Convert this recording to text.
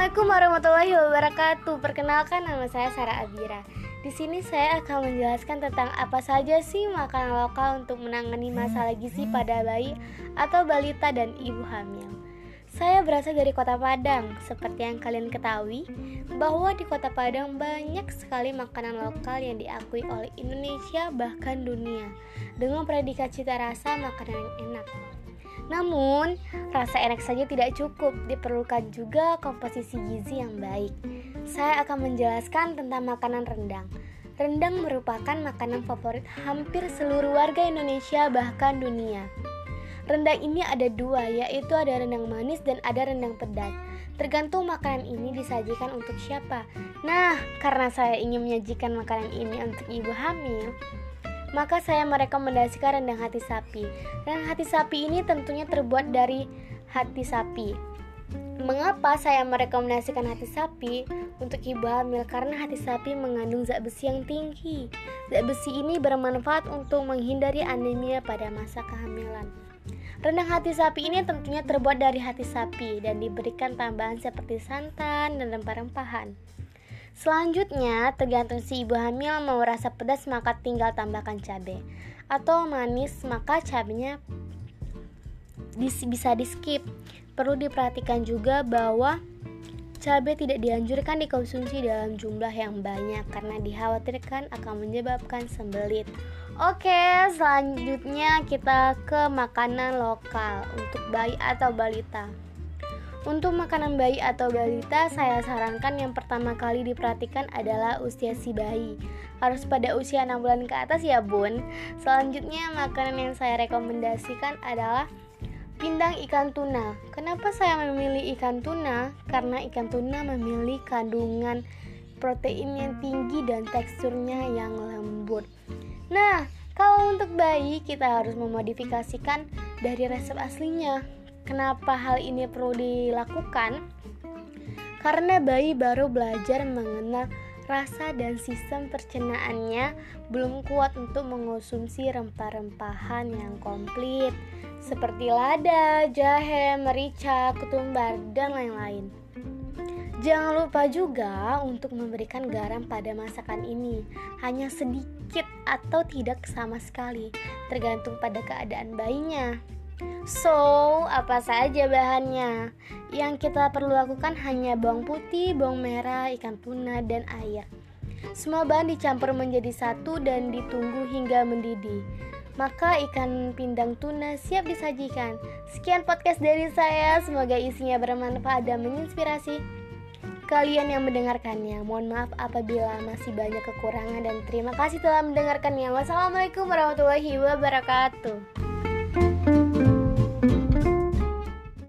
Assalamualaikum warahmatullahi wabarakatuh. Perkenalkan nama saya Sarah Abira. Di sini saya akan menjelaskan tentang apa saja sih makanan lokal untuk menangani masalah gizi pada bayi atau balita dan ibu hamil. Saya berasal dari Kota Padang. Seperti yang kalian ketahui, bahwa di Kota Padang banyak sekali makanan lokal yang diakui oleh Indonesia bahkan dunia dengan predikat cita rasa makanan yang enak. Namun, rasa enak saja tidak cukup, diperlukan juga komposisi gizi yang baik. Saya akan menjelaskan tentang makanan rendang. Rendang merupakan makanan favorit hampir seluruh warga Indonesia bahkan dunia. Rendang ini ada dua, yaitu ada rendang manis dan ada rendang pedas. Tergantung makanan ini disajikan untuk siapa. Nah, karena saya ingin menyajikan makanan ini untuk ibu hamil, maka saya merekomendasikan rendang hati sapi. Rendang hati sapi ini tentunya terbuat dari hati sapi. Mengapa saya merekomendasikan hati sapi untuk ibu hamil? Karena hati sapi mengandung zat besi yang tinggi. Zat besi ini bermanfaat untuk menghindari anemia pada masa kehamilan. Rendang hati sapi ini tentunya terbuat dari hati sapi dan diberikan tambahan seperti santan dan rempah-rempahan. Selanjutnya, tergantung si ibu hamil mau rasa pedas maka tinggal tambahkan cabai atau manis maka cabenya bisa di skip. Perlu diperhatikan juga bahwa cabai tidak dianjurkan dikonsumsi dalam jumlah yang banyak karena dikhawatirkan akan menyebabkan sembelit. Oke, selanjutnya kita ke makanan lokal untuk bayi atau balita. Untuk makanan bayi atau balita, saya sarankan yang pertama kali diperhatikan adalah usia si bayi. Harus pada usia 6 bulan ke atas ya bun. Selanjutnya makanan yang saya rekomendasikan adalah pindang ikan tuna. Kenapa saya memilih ikan tuna? Karena ikan tuna memiliki kandungan protein yang tinggi dan teksturnya yang lembut. Nah, kalau untuk bayi kita harus memodifikasikan dari resep aslinya. Kenapa hal ini perlu dilakukan? Karena bayi baru belajar mengenal rasa dan sistem percernaannya belum kuat untuk mengonsumsi rempah-rempahan yang komplit seperti lada, jahe, merica, ketumbar, dan lain-lain. Jangan lupa juga untuk memberikan garam pada masakan ini, hanya sedikit atau tidak sama sekali, tergantung pada keadaan bayinya. So, apa saja bahannya? Yang kita perlu lakukan hanya bawang putih, bawang merah, ikan tuna, dan air. Semua bahan dicampur menjadi satu dan ditunggu hingga mendidih. Maka ikan pindang tuna siap disajikan. Sekian podcast dari saya, semoga isinya bermanfaat dan menginspirasi kalian yang mendengarkannya. Mohon maaf apabila masih banyak kekurangan dan terima kasih telah mendengarkannya. Wassalamualaikum warahmatullahi wabarakatuh.